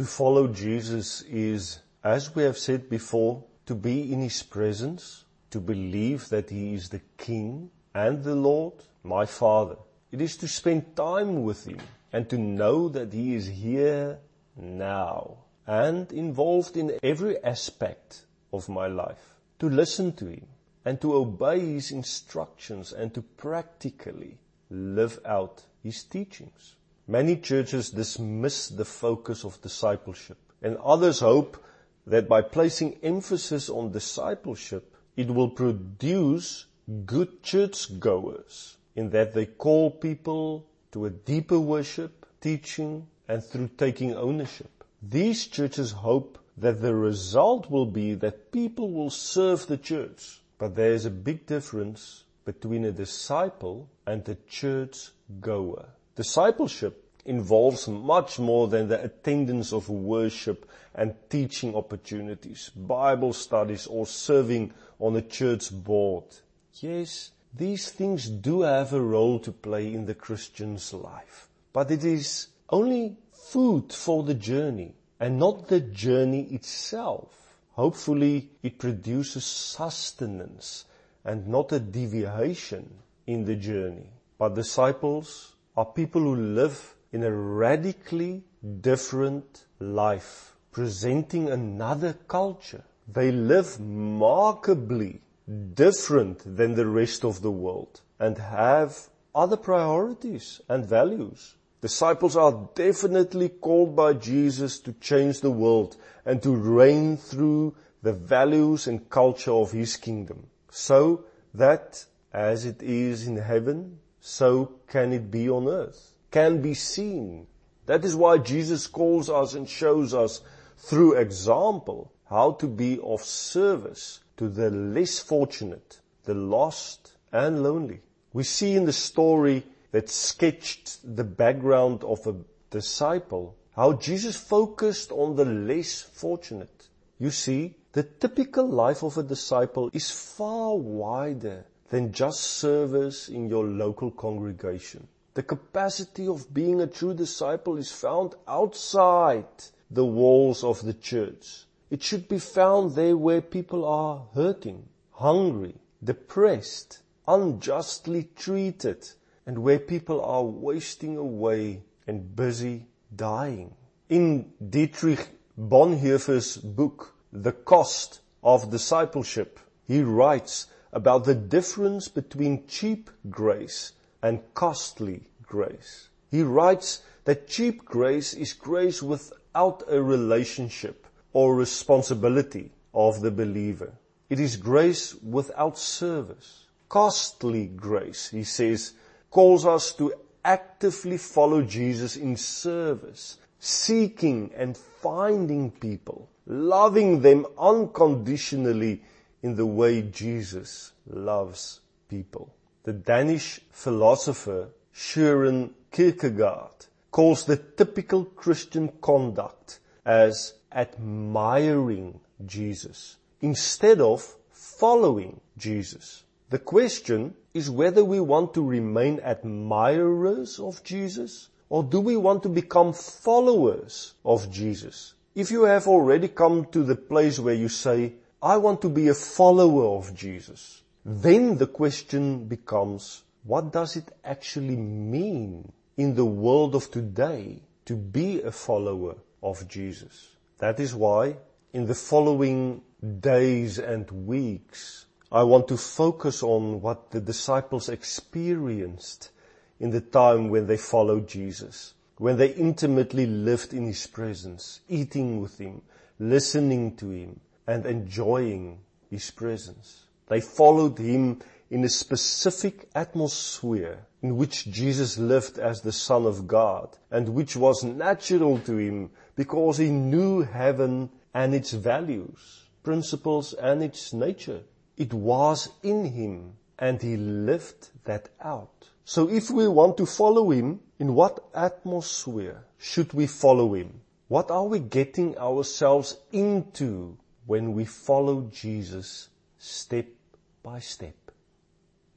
To follow Jesus is, as we have said before, to be in His presence, to believe that He is the King and the Lord, my Father. It is to spend time with Him and to know that He is here now and involved in every aspect of my life. To listen to Him and to obey His instructions and to practically live out His teachings. Many churches dismiss the focus of discipleship and others hope that by placing emphasis on discipleship, it will produce good churchgoers in that they call people to a deeper worship, teaching, and through taking ownership. These churches hope that the result will be that people will serve the church. But there is a big difference between a disciple and a church goer. Discipleship involves much more than the attendance of worship and teaching opportunities, Bible studies or serving on a church board. Yes, these things do have a role to play in the Christian's life, but it is only food for the journey and not the journey itself. Hopefully it produces sustenance and not a deviation in the journey. But disciples are people who live in a radically different life, presenting another culture. They live markedly different than the rest of the world and have other priorities and values. Disciples are definitely called by Jesus to change the world and to reign through the values and culture of His kingdom. So that as it is in heaven, so can it be on earth, can be seen. That is why Jesus calls us and shows us through example how to be of service to the less fortunate, the lost and lonely. We see in the story that sketched the background of a disciple how Jesus focused on the less fortunate. You see, the typical life of a disciple is far wider than just service in your local congregation. The capacity of being a true disciple is found outside the walls of the church. It should be found there where people are hurting, hungry, depressed, unjustly treated, and where people are wasting away and busy dying. In Dietrich Bonhoeffer's book, The Cost of Discipleship, he writes about the difference between cheap grace and costly grace. He writes that cheap grace is grace without a relationship or responsibility of the believer. It is grace without service. Costly grace, he says, calls us to actively follow Jesus in service, seeking and finding people, loving them unconditionally in the way Jesus loves people. The Danish philosopher Søren Kierkegaard calls the typical Christian conduct as admiring Jesus instead of following Jesus. The question is whether we want to remain admirers of Jesus or do we want to become followers of Jesus? If you have already come to the place where you say, I want to be a follower of Jesus, then the question becomes, what does it actually mean in the world of today to be a follower of Jesus? That is why in the following days and weeks, I want to focus on what the disciples experienced in the time when they followed Jesus, when they intimately lived in His presence, eating with Him, listening to Him, and enjoying His presence. They followed Him in a specific atmosphere in which Jesus lived as the Son of God and which was natural to him because he knew heaven and its values, principles and its nature. It was in him and he lived that out. So if we want to follow him, in what atmosphere should we follow him? What are we getting ourselves into when we follow Jesus step by step?